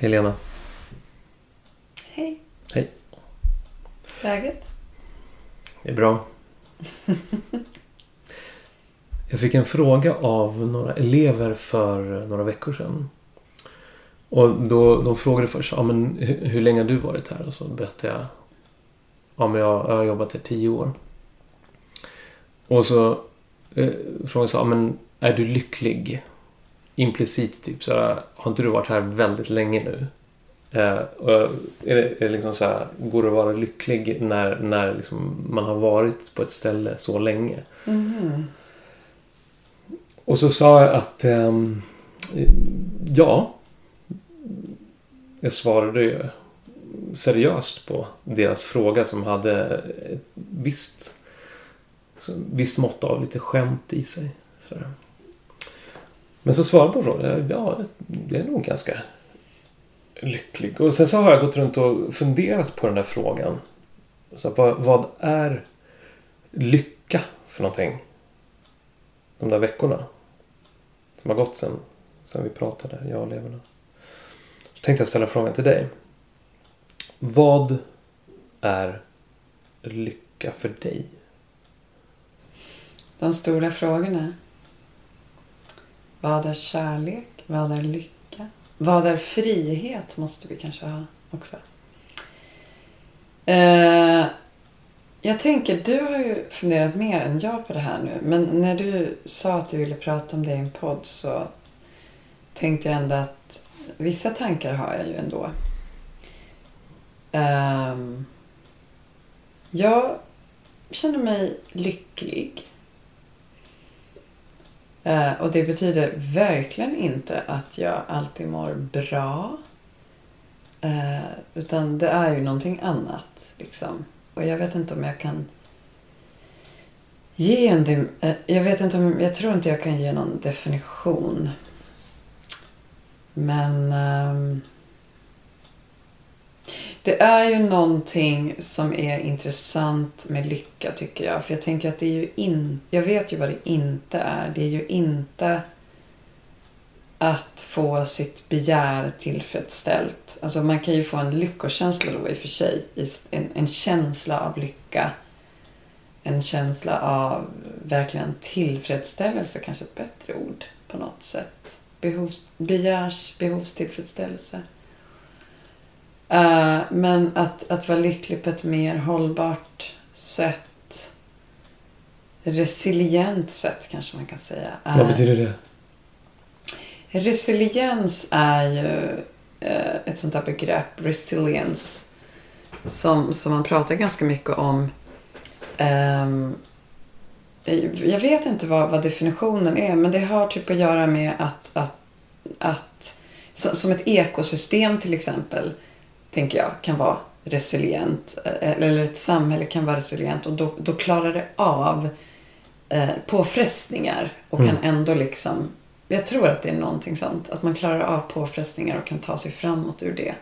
Helena. Hej. Hej. Läget? Det är bra. Jag fick en fråga av några elever för några veckor sedan. Och då, de frågade först, ja, men hur, hur länge har du varit här? Och så berättade jag, ja men jag, jag har jobbat här tio år. Och så eh, frågade jag, ja, men är du lycklig? Implicit typ så här, har inte du varit här väldigt länge nu? Eh, och är det, är det liksom så här, går det att vara lycklig när, när liksom man har varit på ett ställe så länge? Mhm. Och så sa jag att ehm, ja. Jag svarade ju seriöst på deras fråga som hade ett visst, visst mått av lite skämt i sig. Sådär. Men så svarade hon på frågan. Ja, det är nog ganska lycklig. Och sen så har jag gått runt och funderat på den där frågan. Så vad, vad är lycka för någonting? De där veckorna. Som har gått sen, sen vi pratade, jag och eleverna. Så tänkte jag ställa frågan till dig. Vad är lycka för dig? De stora frågorna. Vad är kärlek? Vad är lycka? Vad är frihet? Måste vi kanske ha också. Eh, jag tänker, du har ju funderat mer än jag på det här nu. Men när du sa att du ville prata om det i en podd så tänkte jag ändå att vissa tankar har jag ju ändå. Ehm, jag känner mig lycklig. Eh, och det betyder verkligen inte att jag alltid mår bra. Eh, utan det är ju någonting annat. Liksom. Och jag vet inte om jag kan ge en... eh, Jag vet inte om... Jag tror inte jag kan ge någon definition. Men... Ehm, det är ju någonting som är intressant med lycka tycker jag. För jag tänker att det är ju in... Jag vet ju vad det inte är. Det är ju inte att få sitt begär tillfredsställt. Alltså man kan ju få en lyckokänsla då i och för sig. En, en känsla av lycka. En känsla av verkligen tillfredsställelse, kanske ett bättre ord på något sätt. Behovs, begärs behovstillfredsställelse. Eh, men att, att vara lycklig på ett mer hållbart sätt. Resilient sätt kanske man kan säga. Vad betyder det? Resiliens är ju eh, ett sånt där begrepp, resilience, som, som man pratar ganska mycket om. Ehm, jag vet inte vad, vad definitionen är, men det har typ att göra med att, att, att som ett ekosystem till exempel, tänker jag, kan vara resilient. eh, Eller ett samhälle kan vara resilient och då, då klarar det av eh, påfrestningar och kan ändå liksom jag tror att det är någonting sånt. Att man klarar av påfrestningar och kan ta sig framåt ur det.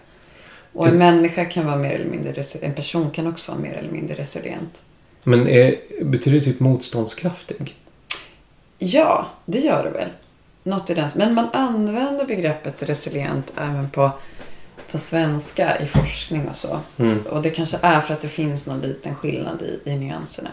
Och en Mm. människa kan vara mer eller mindre resi- En person kan också vara mer eller mindre resilient. Men är, betyder det typ motståndskraftig? Ja, det gör det väl. Något i den. Men man använder begreppet resilient även på, på svenska i forskning och så. Mm. Och det kanske är för att det finns någon liten skillnad i, i nyanserna.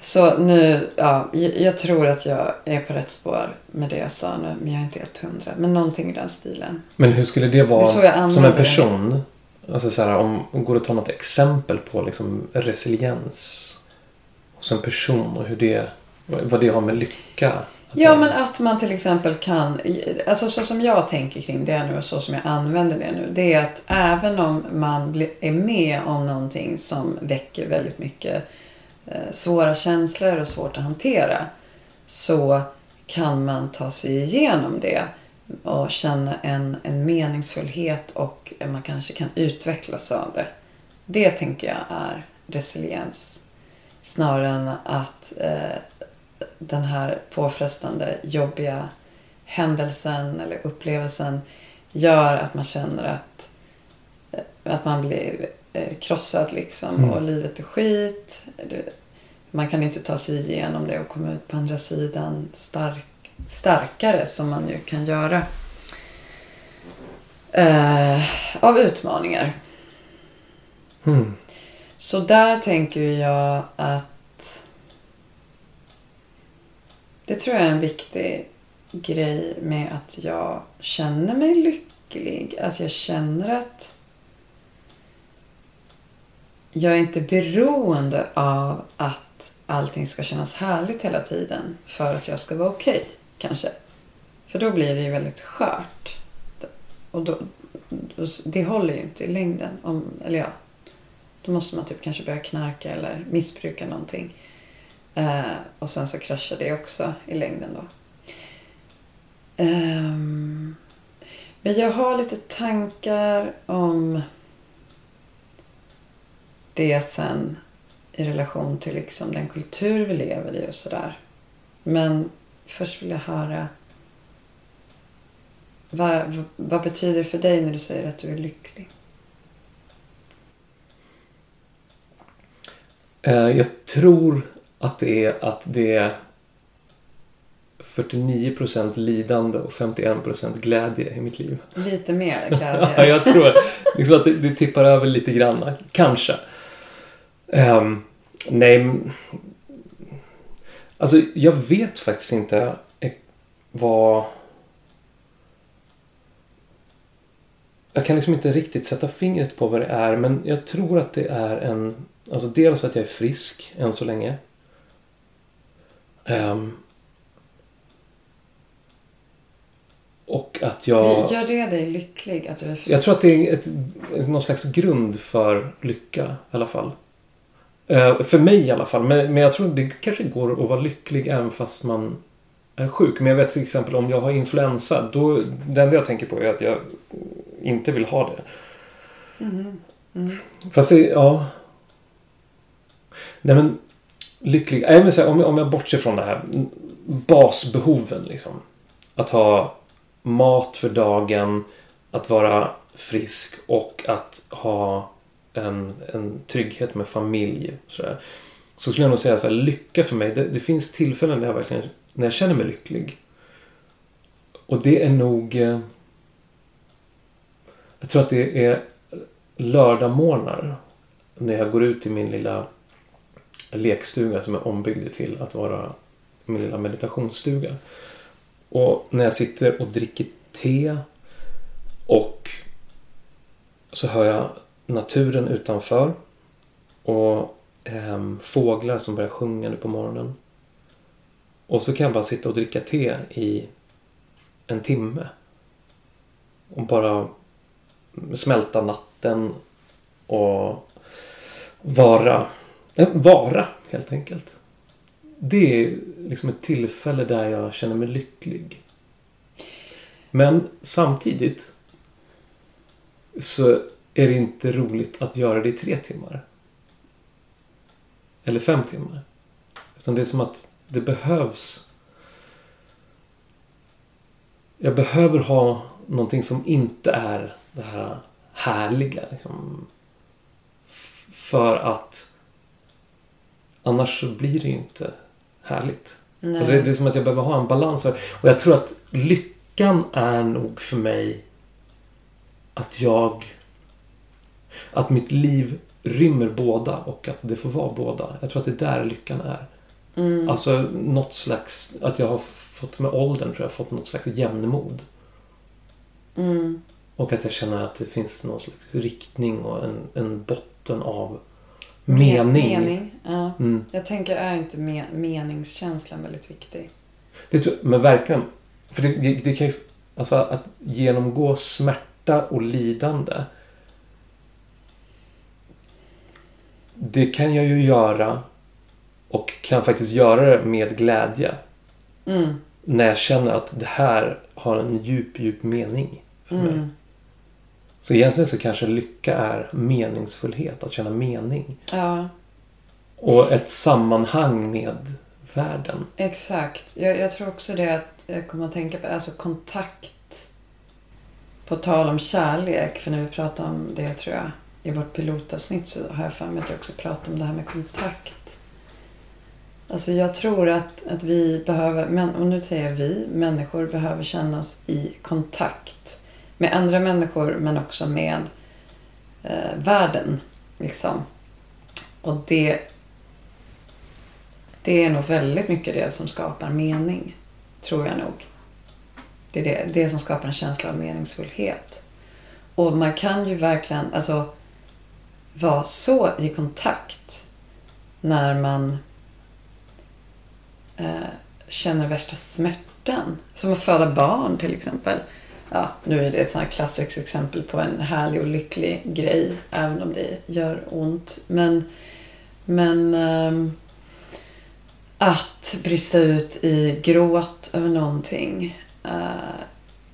Så nu, ja, jag, tror att jag är på rätt spår med det jag sa nu. Men jag är inte helt hundra. Men någonting i den stilen. Men hur skulle det vara Det som en person? Alltså så här, om går det att ta något exempel på liksom resiliens hos en person och hur det, vad det har med lycka Ja, men att man till exempel kan... Alltså så som jag tänker kring det nu och så som jag använder det nu. Det är att även om man är med om någonting som väcker väldigt mycket eh, svåra känslor och svårt att hantera. Så kan man ta sig igenom det och känna en, en meningsfullhet och man kanske kan utvecklas av det. Det tänker jag är resiliens. Snarare än att eh, den här påfrestande, jobbiga händelsen eller upplevelsen gör att man känner att, eh, att man blir eh, krossad liksom Mm. och livet är skit. Man kan inte ta sig igenom det och komma ut på andra sidan stark, starkare som man ju kan göra. eh, av utmaningar. Hmm. Så där tänker jag att det tror jag är en viktig grej med att jag känner mig lycklig. Att jag känner att jag är inte beroende av att allting ska kännas härligt hela tiden för att jag ska vara okej, okay, kanske. För då blir det ju väldigt skört. Och då, det håller ju inte i längden. Om, eller ja, då måste man typ kanske börja knarka eller missbruka någonting. Eh, och sen så kraschar det också i längden då. Eh, men jag har lite tankar om det sen i relation till liksom den kultur vi lever i och sådär. Men först vill jag höra vad, vad betyder det för dig när du säger att du är lycklig? Eh, jag tror att det är att det är 49% lidande och 51% glädje i mitt liv. Lite mer glädje? ja, jag tror liksom att det, det tippar över lite grann. Kanske. Um, nej, alltså jag vet faktiskt inte vad... Jag kan liksom inte riktigt sätta fingret på vad det är men jag tror att det är en... Alltså dels att jag är frisk än så länge. Um, och att jag... Gör det dig lycklig att du är frisk? Jag tror att det är ett, någon slags grund för lycka i alla fall. Uh, för mig i alla fall. Men, men jag tror det kanske går att vara lycklig även fast man är sjuk. Men jag vet till exempel om jag har influensa. Då, det enda jag tänker på är att jag inte vill ha det. Mm. Mm. Fast ja. Nej men lycklig. Jag säga, om, jag, om jag bortser från det här. Basbehoven liksom. Att ha mat för dagen. Att vara frisk och att ha en, en trygghet med familj. Så, så skulle jag nog säga så här, lycka för mig. Det, det, finns tillfällen när jag verkligen när jag känner mig lycklig. Och det är nog... Eh, jag tror att det är lördagmorgnar. När jag går ut i min lilla lekstuga som är ombyggd till att vara min lilla meditationsstuga. Och när jag sitter och dricker te och så hör jag naturen utanför och eh, fåglar som börjar sjunga nu på morgonen. Och så kan jag bara sitta och dricka te i en timme. Och bara smälta natten och vara, vara helt enkelt. Det är liksom ett tillfälle där jag känner mig lycklig. Men samtidigt så är det inte roligt att göra det i tre timmar. Eller fem timmar. Utan det är som att det behövs. Jag behöver ha någonting som inte är det här härliga. Liksom. För att annars så blir det ju inte härligt. Alltså det är som att jag behöver ha en balans. Och jag tror att lyckan är nog för mig att jag att mitt liv rymmer båda och att det får vara båda. Jag tror att det är där lyckan är. Mm. Alltså något slags, att jag har fått med åldern tror jag fått något slags jämnmod. Mm. Och att jag känner att det finns någon slags riktning och en, en botten av mening. mening ja. Mm. Jag tänker, är inte me meningskänslan väldigt viktig? Det tror, men verkligen. För det, det, det kan ju, alltså att genomgå smärta och lidande det kan jag ju göra och kan faktiskt göra det med glädje. Mm. När jag känner att det här har en djup, djup mening för mig. Mm. Så egentligen så kanske lycka är meningsfullhet, att känna mening. Ja. Och ett sammanhang med världen. Exakt. Jag, jag tror också det att jag kommer att tänka på alltså kontakt. På tal om kärlek, för när vi pratar om det tror jag i vårt pilotavsnitt så har jag för mig att jag också pratar om det här med kontakt. Alltså jag tror att, att vi behöver, och nu säger vi, människor behöver kännas i kontakt med andra människor men också med eh, världen. Liksom. Och det, det är nog väldigt mycket det som skapar mening. Tror jag nog. Det är det, det som skapar en känsla av meningsfullhet. Och man kan ju verkligen alltså, vara så i kontakt när man eh, känner värsta smärtan. Som att föda barn till exempel. Ja, nu är det ett sånt här klassiskt exempel på en härlig och lycklig grej. Även om det gör ont. Men, men eh, att brista ut i gråt över någonting eh,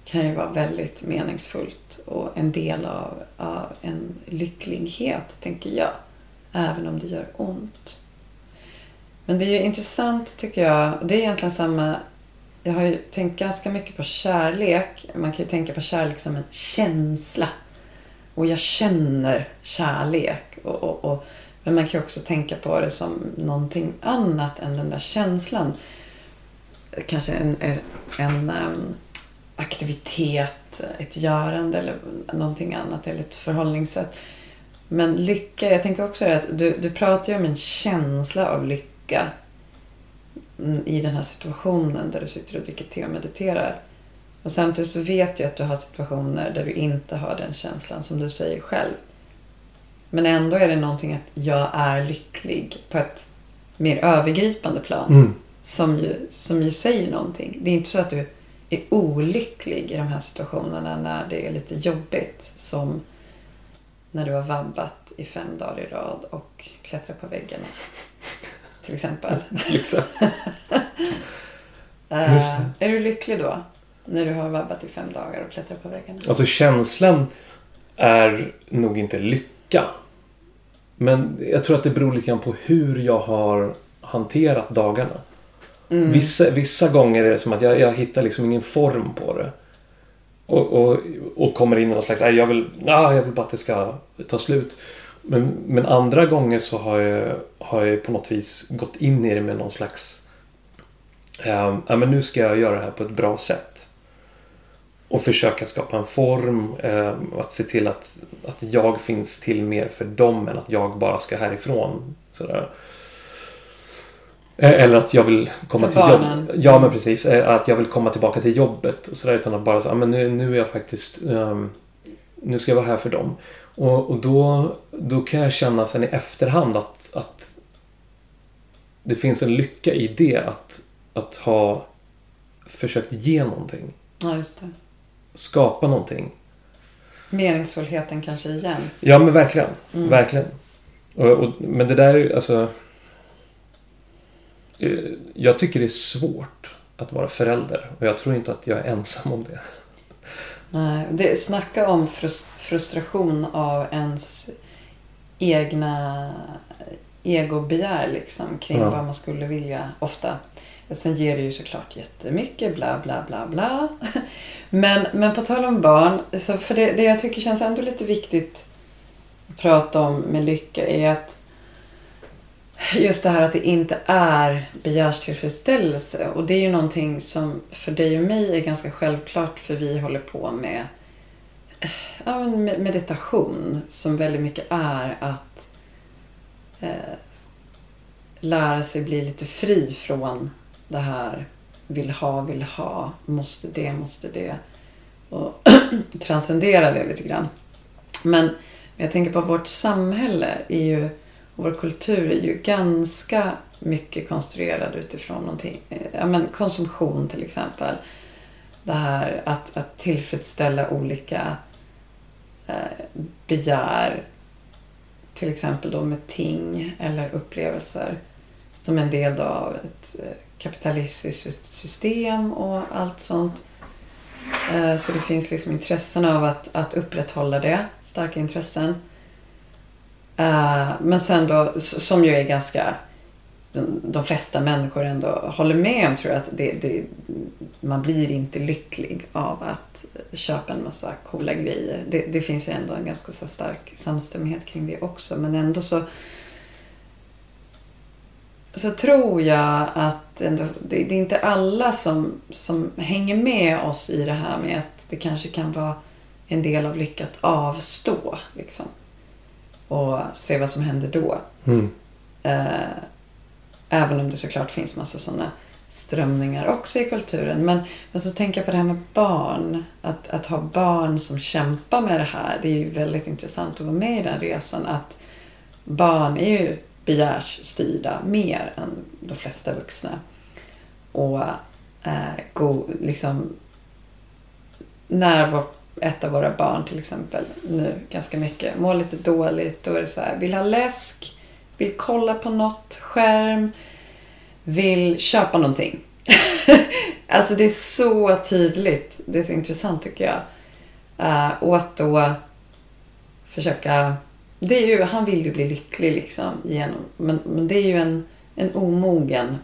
kan ju vara väldigt meningsfullt och en del av, av en lycklighet, tänker jag. Även om det gör ont. Men det är ju intressant, tycker jag. Det är egentligen samma... Jag har ju tänkt ganska mycket på kärlek. Man kan ju tänka på kärlek som en känsla. Och jag känner kärlek. Och, och, och, men man kan ju också tänka på det som någonting annat än den där känslan. Kanske en, en, en ehm, aktivitet, ett görande eller någonting annat. Eller ett förhållningssätt. Men lycka, jag tänker också att du, du pratar ju om en känsla av lycka i den här situationen där du sitter och dricker te och mediterar. Och samtidigt så vet jag att du har situationer där du inte har den känslan som du säger själv. Men ändå är det någonting att jag är lycklig på ett mer övergripande plan. Mm. Som, ju, som ju säger någonting. Det är inte så att du är olycklig i de här situationerna när det är lite jobbigt. Som när du har vabbat i fem dagar i rad och klättrat på väggarna. Till exempel. Liksom. Det. är du lycklig då? När du har vabbat i fem dagar och klättrat på väggarna? Alltså känslan är nog inte lycka. Men jag tror att det beror lite grann på hur jag har hanterat dagarna. Mm. Vissa, vissa gånger är det som att jag, jag hittar liksom ingen form på det. Och, och, och kommer in i någon slags, "Nej, jag vill, ah, jag vill bara att det ska ta slut. Men, men andra gånger så har jag, har jag på något vis gått in i det med någon slags, eh, ja men nu ska jag göra det här på ett bra sätt. Och försöka skapa en form, eh, att se till att, att jag finns till mer för dem än att jag bara ska härifrån. Sådär. Eh, Eller att jag vill komma till jobbet. Ja, men precis. Eh, Att jag vill komma tillbaka till jobbet. Och sådär, utan att bara säga, men nu, nu är jag faktiskt... ehm, nu ska jag vara här för dem. Och, och då, då kan jag känna sen i efterhand att, att det finns en lycka i det. Att, att ha försökt ge någonting. Ja, just det. Skapa någonting. Meningsfullheten kanske igen. Ja, men verkligen. Mm. Verkligen. Och, och, men det där är alltså... eh, Jag tycker det är svårt att vara förälder. Och jag tror inte att jag är ensam om det. Nej, det, snacka om frus- frustration av ens egna egobegär liksom, kring Ja. vad man skulle vilja ofta. Sen ger det ju såklart jättemycket bla bla bla bla. Men, men på tal om barn, så för det, det jag tycker känns ändå lite viktigt att prata om med lycka är att just det här att det inte är begärstillfredsställelse. Och det är ju någonting som för dig och mig är ganska självklart för vi håller på med ja, meditation som väldigt mycket är att eh, lära sig bli lite fri från det här vill ha, vill ha, måste det, måste det. Och transcendera det lite grann. Men jag tänker på vårt samhälle är ju, vår kultur är ju ganska mycket konstruerad utifrån någonting. Ja, men konsumtion till exempel. Det här att, att tillfredsställa olika eh, begär. Till exempel då med ting eller upplevelser. Som en del då av ett eh, kapitalistiskt system och allt sånt. Eh, Så det finns liksom intressen av att, att upprätthålla det. Starka intressen. Eh, men sen då, som ju är ganska... De, de flesta människor ändå håller med om tror jag att det, det, man blir inte lycklig av att köpa en massa coola grejer. Det, det finns ju ändå en ganska så stark samstämmighet kring det också. Men ändå så så tror jag att ändå, det, det är inte alla som, som hänger med oss i det här med att det kanske kan vara en del av lycka att avstå. Liksom. Och se vad som händer då. Mm. Eh, även om det såklart finns massa sådana strömningar också i kulturen. Men, men så tänker jag på det här med barn. Att, att ha barn som kämpar med det här. Det är ju väldigt intressant att vara med i den resan. Att barn är ju begärsstyrda mer än de flesta vuxna. Och eh, go, liksom, när vår, ett av våra barn till exempel nu ganska mycket mår lite dåligt. Då är det så här, vill ha läsk, vill kolla på något, skärm, vill köpa någonting. alltså det är så tydligt. Det är så intressant tycker jag. Uh, och att då försöka... Det är ju, han vill ju bli lycklig liksom. Genom, men, men det är ju en, en omogen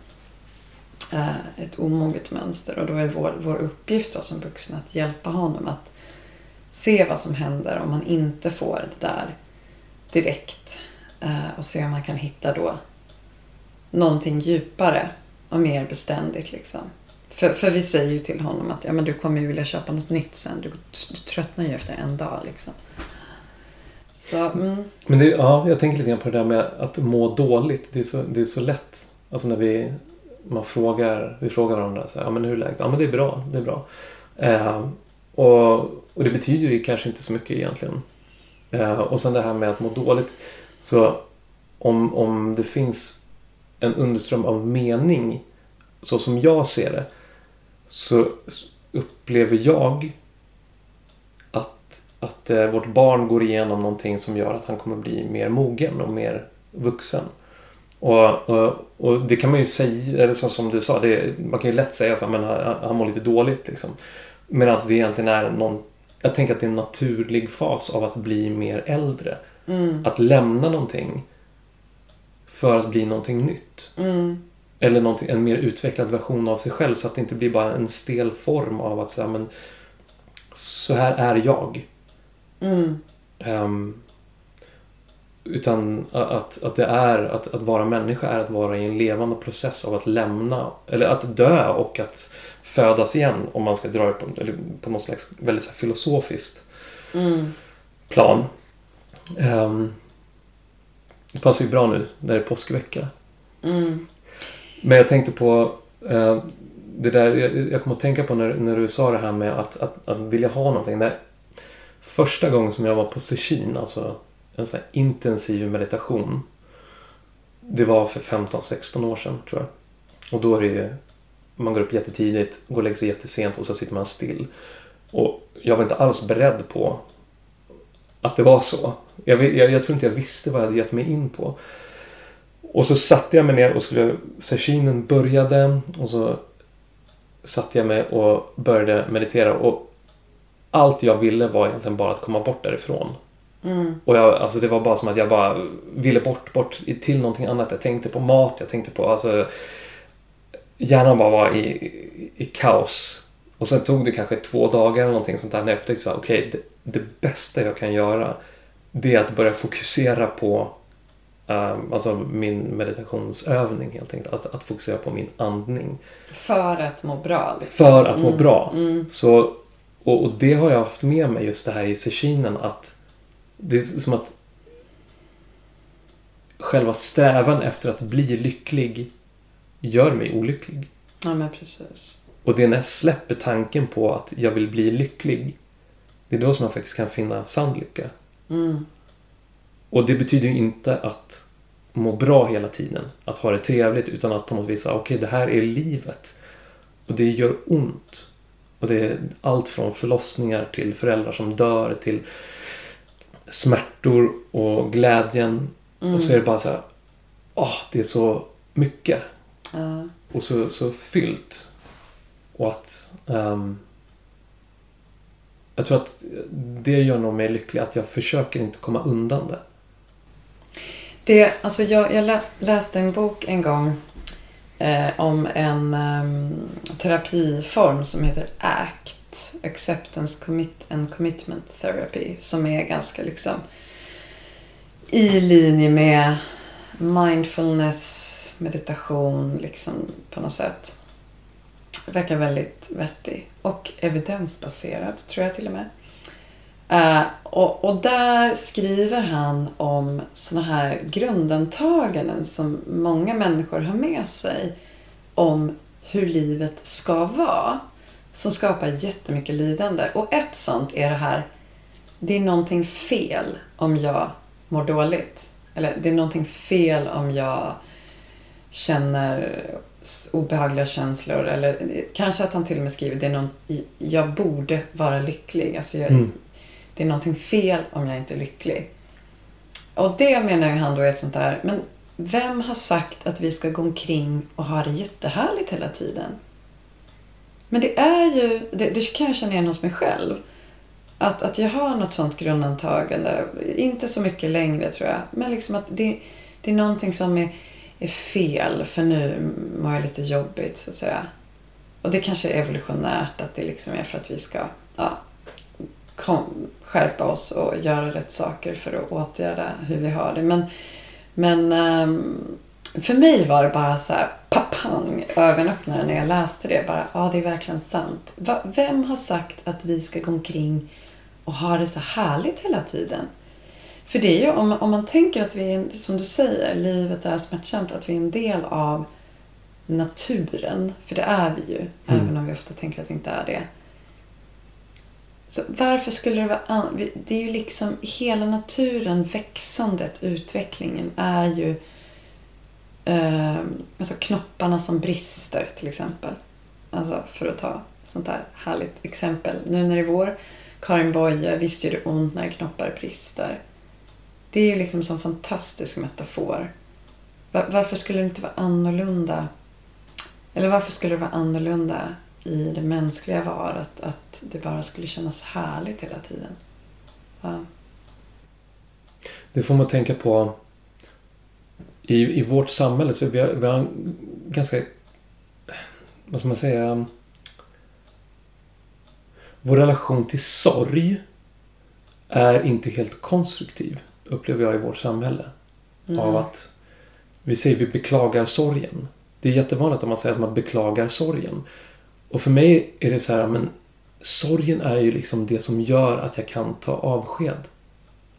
eh, ett omoget mönster. Och då är vår, vår uppgift då som vuxna att hjälpa honom att se vad som händer om man inte får det där direkt. Eh, och se om man kan hitta då någonting djupare och mer beständigt. Liksom. För, för vi säger ju till honom att ja, men du kommer ju vilja köpa något nytt sen. Du, du tröttnar ju efter en dag. Liksom. Så, mm. Men det, ja, jag tänker lite grann på det där med att må dåligt. Det är så, det är så lätt. Alltså när vi, man frågar, vi frågar varandra så här, ja men hur är läget? Ja men det är bra, det är bra. Eh, och, och det betyder ju kanske inte så mycket egentligen. Eh, och sen det här med att må dåligt. Så om, om det finns en underström av mening så som jag ser det så upplever jag att, att eh, vårt barn går igenom någonting som gör att han kommer bli mer mogen och mer vuxen. Och, och, och det kan man ju säga, eller så, som du sa, det, man kan ju lätt säga så men han, han mår lite dåligt liksom. Medan det egentligen är någon, jag tänker att det är en naturlig fas av att bli mer äldre. Mm. Att lämna någonting för att bli någonting nytt. Mm. Eller en mer utvecklad version av sig själv så att det inte blir bara en stel form av att säga men så här är jag. Mm. Um, utan att, att det är att, att vara människa är att vara i en levande process av att lämna eller att dö och att födas igen om man ska dra det på, på något slags väldigt så här, filosofiskt Mm. plan. Um, det passar ju bra nu när det är påskvecka. Mm. Men jag tänkte på eh, det där, jag, jag kom att tänka på när, när du sa det här med att, att, att vilja ha någonting. Där, första gången som jag var på Seshin, alltså en sån här intensiv meditation. Det var för 15-16 år sedan tror jag. Och då är det ju, man går upp jättetidigt, går och lägger sig jättesent och så sitter man still. Och jag var inte alls beredd på att det var så. Jag, jag, jag tror inte jag visste vad jag hade gett mig in på. Och så satte jag mig ner och skulle... Sessionen började och så satte jag mig och började meditera och allt jag ville var egentligen bara att komma bort därifrån. Mm. Och jag, alltså det var bara som att jag bara ville bort, bort till någonting annat. Jag tänkte på mat, jag tänkte på alltså hjärnan bara var i, i, i kaos. Och sen tog det kanske två dagar eller någonting sånt där när jag upptäckte att okej, det, det bästa jag kan göra det är att börja fokusera på um, alltså min meditationsövning helt enkelt. Att, att fokusera på min andning. För att må bra. Liksom. För att må Mm, bra. Mm. Så, och, och det har jag haft med mig just det här i seshinen att det är som att själva strävan efter att bli lycklig gör mig olycklig. Ja, men precis. Och det är när jag släpper tanken på att jag vill bli lycklig. Det är då som jag faktiskt kan finna sann lycka. Mm. Och det betyder ju inte att må bra hela tiden. Att ha det trevligt utan att på något vis säga okej det här är livet. Och det gör ont. Och det är allt från förlossningar till föräldrar som dör till smärtor och glädjen. Mm. Och så är det bara så här. Åh, det är så mycket. Ja. Och så, så fyllt. Och att... ehm, jag tror att det gör nog mig lycklig. Att jag försöker inte komma undan det. Det, alltså jag, jag lä, läste en bok en gång eh, om en ehm, terapiform som heter ACT. Acceptance commit and Commitment Therapy. Som är ganska liksom i linje med mindfulness, meditation liksom på något sätt. Verkar väldigt vettig. Och evidensbaserad tror jag till och med. Uh, och, och där skriver han om sådana här grundantaganden som många människor har med sig om hur livet ska vara. Som skapar jättemycket lidande. Och ett sånt är det här. Det är någonting fel om jag mår dåligt. Eller det är någonting fel om jag känner obehagliga känslor. Eller kanske att han till och med skriver det är någon, jag borde vara lycklig. Alltså jag, Mm. Det är någonting fel om jag inte är lycklig. Och det menar han då är ett sånt där, men vem har sagt att vi ska gå omkring och ha det jättehärligt hela tiden? Men det är ju, det, det kan jag känna igen hos mig själv. Att, att jag har något sånt grundantagande, inte så mycket längre tror jag, men liksom att det, det är någonting som är, är fel för nu mår jag lite jobbigt så att säga. Och det kanske är evolutionärt att det liksom är för att vi ska ja, kom, skärpa oss och göra rätt saker för att åtgärda hur vi har det. Men, men um, för mig var det bara så här papang ögonöppnare när jag läste det. Bara, ja det är verkligen sant. Va, vem har sagt att vi ska gå omkring och ha det så härligt hela tiden? För det är ju om, om man tänker att vi är, som du säger, livet är smärtsamt, att vi är en del av naturen. För det är vi ju, mm. även om vi ofta tänker att vi inte är det. Så varför skulle det vara... Det är ju liksom hela naturen, växandet, utvecklingen är ju... Eh, alltså knopparna som brister till exempel. Alltså för att ta ett sånt där härligt exempel. Nu när det är vår, Karin Boye, visst gör det ont när knoppar brister. Det är ju liksom en sån fantastisk metafor. Varför skulle det inte vara annorlunda? Eller varför skulle det vara annorlunda i det mänskliga var att, att det bara skulle kännas härligt hela tiden. Ja. Det får man tänka på i, i vårt samhälle. Så vi har, vi har en ganska, vad ska man säga, vår relation till sorg är inte helt konstruktiv, upplever jag i vårt samhälle. Mm. Av att vi säger vi beklagar sorgen. Det är jättevanligt att man säger att man beklagar sorgen. Och för mig är det så här, men sorgen är ju liksom det som gör att jag kan ta avsked.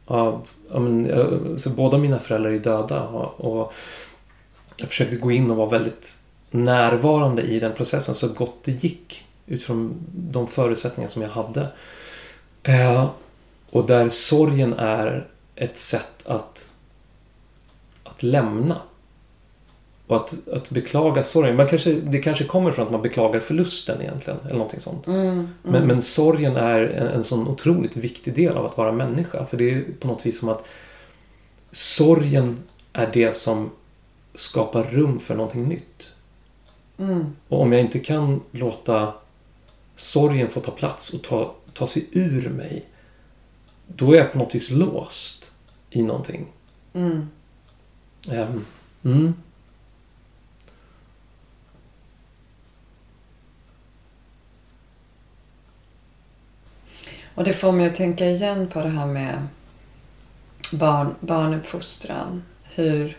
Av, men, eh, så båda mina föräldrar är döda och, och jag försökte gå in och vara väldigt närvarande i den processen så gott det gick utifrån de förutsättningar som jag hade. Eh, och där sorgen är ett sätt att, att lämna. Och att, att beklaga sorgen. Man kanske, det kanske kommer från att man beklagar förlusten egentligen. Eller någonting sånt. Mm, mm. Men, men sorgen är en, en sån otroligt viktig del av att vara människa. För det är på något vis som att sorgen är det som skapar rum för någonting nytt. Mm. Och om jag inte kan låta sorgen få ta plats och ta, ta sig ur mig. Då är jag på något vis låst i någonting. Mm. Um, Och det får mig att tänka igen på det här med barn, barnuppfostran. Hur...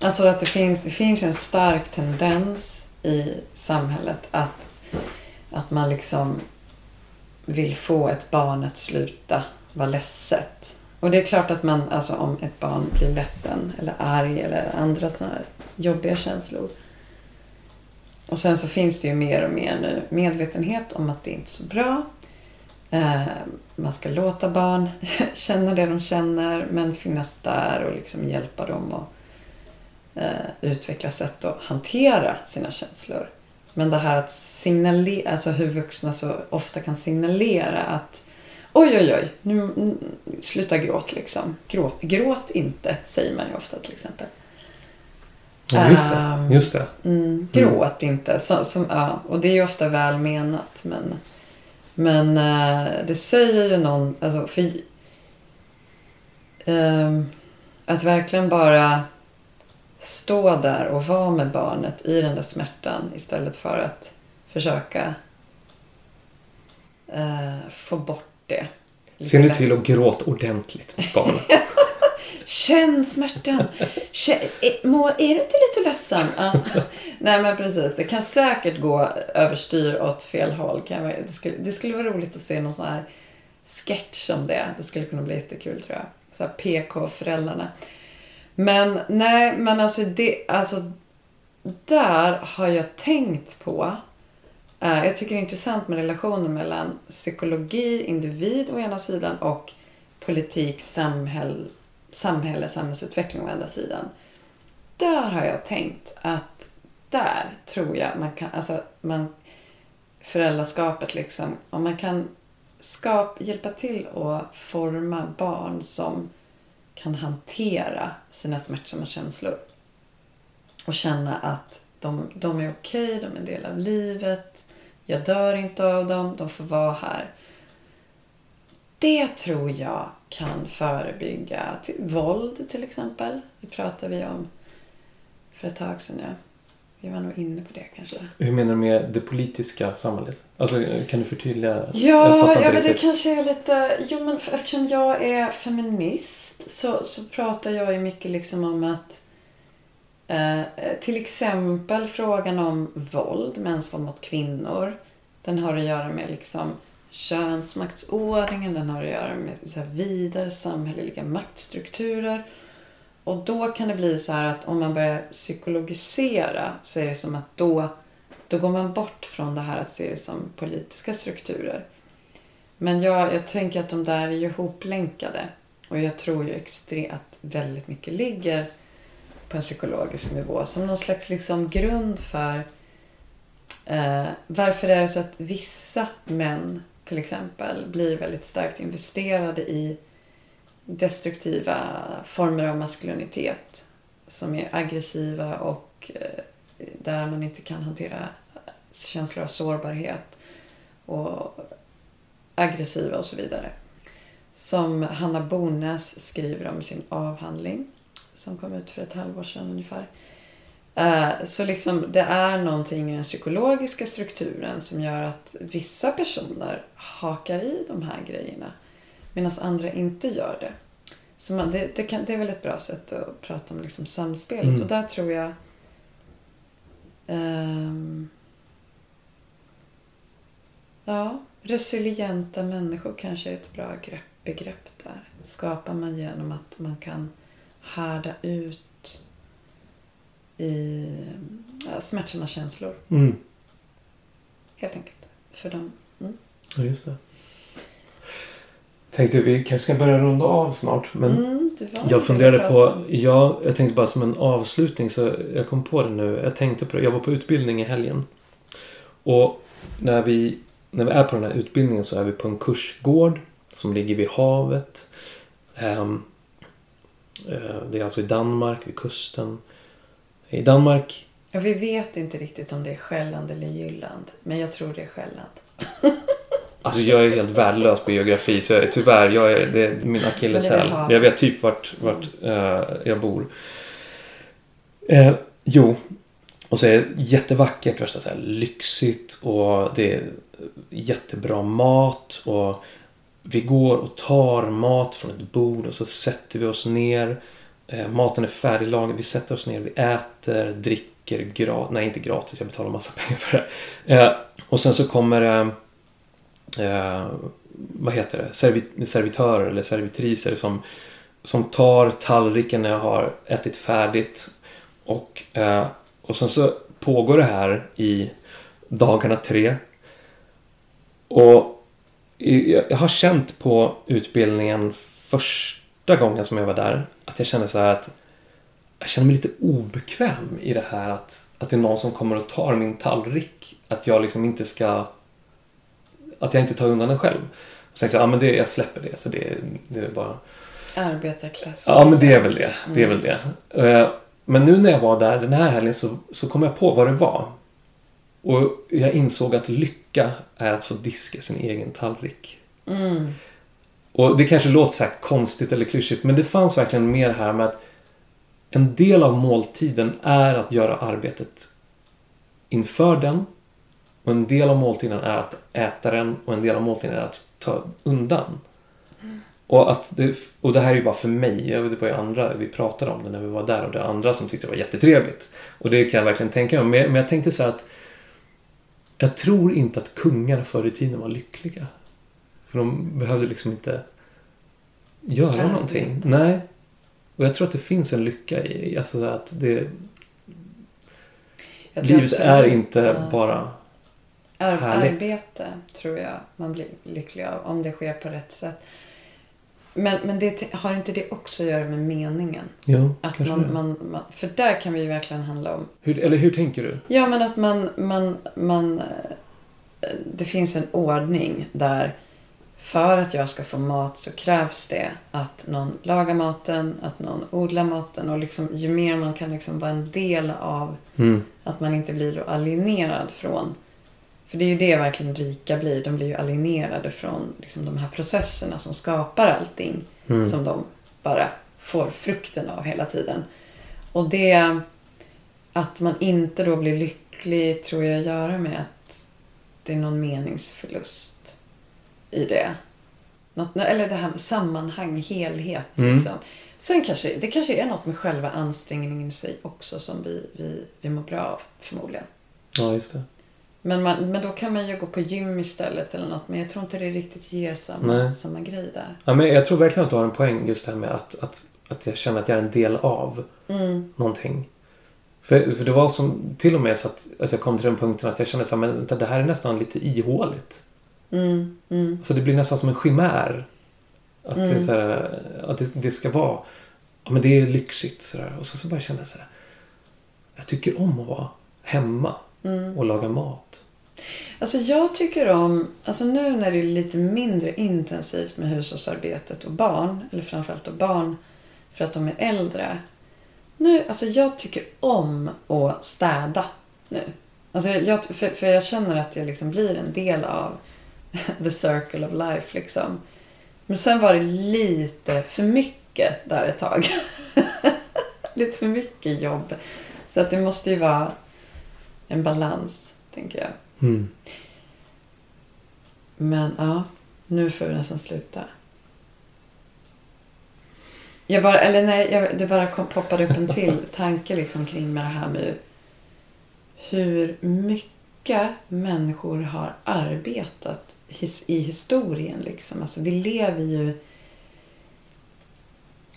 Alltså att det finns, det finns en stark tendens i samhället att, att man liksom vill få ett barn att sluta vara ledset. Och det är klart att man, alltså om ett barn blir ledsen eller arg eller andra sådana här jobbiga känslor och sen så finns det ju mer och mer nu medvetenhet om att det inte är så bra. Eh, man ska låta barn känna det de känner men finnas där och liksom hjälpa dem att eh, utveckla sätt att hantera sina känslor. Men det här att signalera, alltså hur vuxna så ofta kan signalera att oj, oj, oj, nu, nu sluta gråt liksom. Gråt, gråt inte, säger man ju ofta till exempel. Ja, just det. Just det. Mm, gråt mm. inte. Så, som, ja, och det är ju ofta väl menat. Men, men uh, det säger ju någon... Alltså, för, uh, att verkligen bara stå där och vara med barnet i den där smärtan istället för att försöka uh, få bort det. Ser ni till att gråta ordentligt med barnet? Känn smärtan. Känn, är, må, är du inte lite ledsen? Ja. Nej men precis. Det kan säkert gå överstyr åt fel håll. Kan jag, det, skulle, det skulle vara roligt att se någon sån här sketch om det. Det skulle kunna bli jättekul tror jag. Så här PK-föräldrarna. Men nej, men alltså det, alltså där har jag tänkt på eh, jag tycker det är intressant med relationen mellan psykologi, individ å ena sidan och politik, samhälle, samhälle, samhällsutveckling å andra sidan. Där har jag tänkt att där tror jag man kan, alltså man, föräldraskapet liksom, om man kan skap, hjälpa till att forma barn som kan hantera sina smärtsamma känslor. Och känna att de, de är okej, okay, de är en del av livet. Jag dör inte av dem, de får vara här. Det tror jag kan förebygga till, våld till exempel. Det pratade vi om för ett tag sedan. Ja. Vi var nog inne på det kanske. Hur menar du med det politiska samhället? Alltså, kan du förtydliga? Ja, ja men det kanske är lite... Jo, men eftersom jag är feminist så, så pratar jag ju mycket liksom om att Eh, till exempel frågan om våld, mäns våld mot kvinnor. Den har att göra med liksom könsmaktsordningen, den har att göra med så vidare samhälleliga maktstrukturer. Och då kan det bli så här att om man börjar psykologisera så är det som att då, då går man bort från det här att se det som politiska strukturer. Men jag, jag tänker att de där är ju ihoplänkade. Och jag tror ju extremt att väldigt mycket ligger på en psykologisk nivå som någon slags liksom grund för eh, varför är så att vissa män till exempel blir väldigt starkt investerade i destruktiva former av maskulinitet som är aggressiva och eh, där man inte kan hantera känslor av sårbarhet och aggressiva och så vidare. Som Hanna Bonäs skriver om i sin avhandling som kom ut för ett halvår sedan ungefär. Eh, så liksom det är någonting i den psykologiska strukturen som gör att vissa personer hakar i de här grejerna medan andra inte gör det. Så man, det, det, kan, det är väl ett bra sätt att prata om liksom samspelet mm. och där tror jag um, Ja, resilienta människor kanske är ett bra grepp, begrepp där. skapar man genom att man kan härda ut i ja, smärtsamma känslor. Mm. Helt enkelt. För dem. Mm. Ja, just det. Tänkte vi kanske ska börja runda av snart. Men mm, jag funderade på, ja, jag tänkte bara som en avslutning så jag kom på det nu. Jag tänkte på det, jag var på utbildning i helgen. Och när vi, när vi är på den här utbildningen så är vi på en kursgård som ligger vid havet. Um, Eh, det är alltså i Danmark, vid kusten. I Danmark... Ja, vi vet inte riktigt om det är Själland eller Jylland. Men jag tror det är Själland. Alltså jag är helt värdelös på geografi så jag, tyvärr, jag är, det är min akilleshäl. Jag vet typ vart, vart uh, jag bor. Eh, jo, och så är det jättevackert, värsta så här, lyxigt och det är jättebra mat och vi går och tar mat från ett bord och så sätter vi oss ner. Eh, maten är färdiglagad. Vi sätter oss ner, vi äter, dricker gratis. Nej, inte gratis. Jag betalar massa pengar för det. Eh, och sen så kommer det... Eh, vad heter det? Servit servitörer eller servitriser som, som tar tallriken när jag har ätit färdigt. Och, eh, och sen så pågår det här i dagarna tre. Och jag har känt på utbildningen först första gången som jag var där att jag kände så här att jag känner mig lite obekväm i det här att, att det är någon som kommer och tar min tallrik. Att jag liksom inte ska... Att jag inte tar undan den själv. Och sen så ja men det, jag släpper det. Så det, det är bara... Arbetarklass. Ja men det är väl det. Det är väl det. Mm. Men nu när jag var där den här helgen så, så kom jag på vad det var. Och jag insåg att lycka är att få diska sin egen tallrik. Mm. Och det kanske låter så här konstigt eller klyschigt men det fanns verkligen mer här med att en del av måltiden är att göra arbetet inför den. Och en del av måltiden är att äta den och en del av måltiden är att ta undan. Mm. Och, att det, och det här är ju bara för mig. Det var ju andra, vi pratade om det när vi var där och det var andra som tyckte det var jättetrevligt. Och det kan jag verkligen tänka mig. Men, men jag tänkte så att jag tror inte att kungar förr i tiden var lyckliga. För de behövde liksom inte göra Arbeta. någonting. Nej. Och jag tror att det finns en lycka i alltså att det, livet är inte ja. bara... Ar- härligt. arbete tror jag man blir lycklig av om det sker på rätt sätt. Men, men det, har inte det också att göra med meningen? Jo, Att man, man, man, för där kan vi ju verkligen handla om... Hur, eller hur tänker du? Ja, men att man, man, man... eh, Det finns en ordning där för att jag ska få mat så krävs det att någon lagar maten, att någon odlar maten och liksom, ju mer man kan liksom vara en del av Mm. att man inte blir alienerad från... För det är ju det verkligen rika blir. De blir ju alienerade från liksom de här processerna som skapar allting. Mm. Som de bara får frukten av hela tiden. Och det... Att man inte då blir lycklig tror jag gör med att det är någon meningsförlust i det. Något, eller det här med sammanhang, helhet. Mm. Liksom. Sen kanske det kanske är något med själva ansträngningen i sig också som vi, vi, vi mår bra av förmodligen. Ja, just det. Men, man, men då kan man ju gå på gym istället eller något. Men jag tror inte det riktigt ger samma, Nej. samma grej där. Ja, men jag tror verkligen att du har en poäng just det här med att, att, att jag känner att jag är en del av Mm, någonting. För, för det var som till och med så att, att jag kom till den punkten att jag kände så här, men vänta, det här är nästan lite ihåligt. Mm, mm. Så det blir nästan som en chimär. Att, det, Mm. så här, att det, det ska vara, ja men det är lyxigt sådär. Och så, så bara kände jag så här, jag tycker om att vara hemma Mm. och laga mat. Alltså jag tycker om, alltså nu när det är lite mindre intensivt med hushållsarbetet och barn, eller framförallt då barn för att de är äldre. Nu, alltså jag tycker om att städa nu. Alltså jag, för, för jag känner att jag liksom blir en del av the circle of life liksom. Men sen var det lite för mycket där ett tag. lite för mycket jobb. Så att det måste ju vara en balans, tänker jag. Mm. Men ja, nu får vi nästan sluta. Jag bara, eller nej, jag, det bara kom, poppade upp en till tanke liksom kring med det här med hur mycket människor har arbetat i historien. Liksom. Alltså, vi lever ju...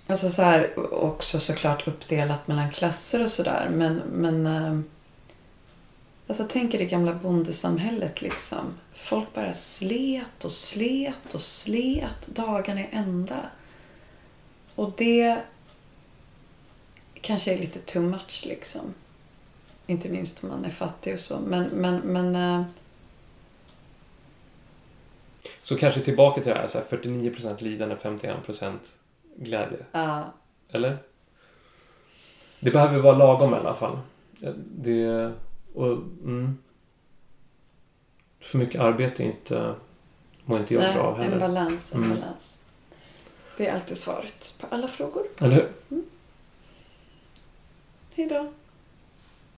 Alltså så här, också såklart uppdelat mellan klasser och sådär. Men, men eh, alltså tänk er det gamla bondesamhället liksom. Folk bara slet och slet och slet dagarna i ända. Och det kanske är lite too much liksom. Inte minst om man är fattig och så. Men, men, men eh, Så kanske tillbaka till det här, så här 49% lidande, 51% glädje. ja, Eller? Det behöver vara lagom i alla fall. Det... Och, mm. För mycket arbete är inte... Mår inte jag nej, bra av en heller. balans, en Mm. balans. Det är alltid svaret på alla frågor. Eller hur? Hej då.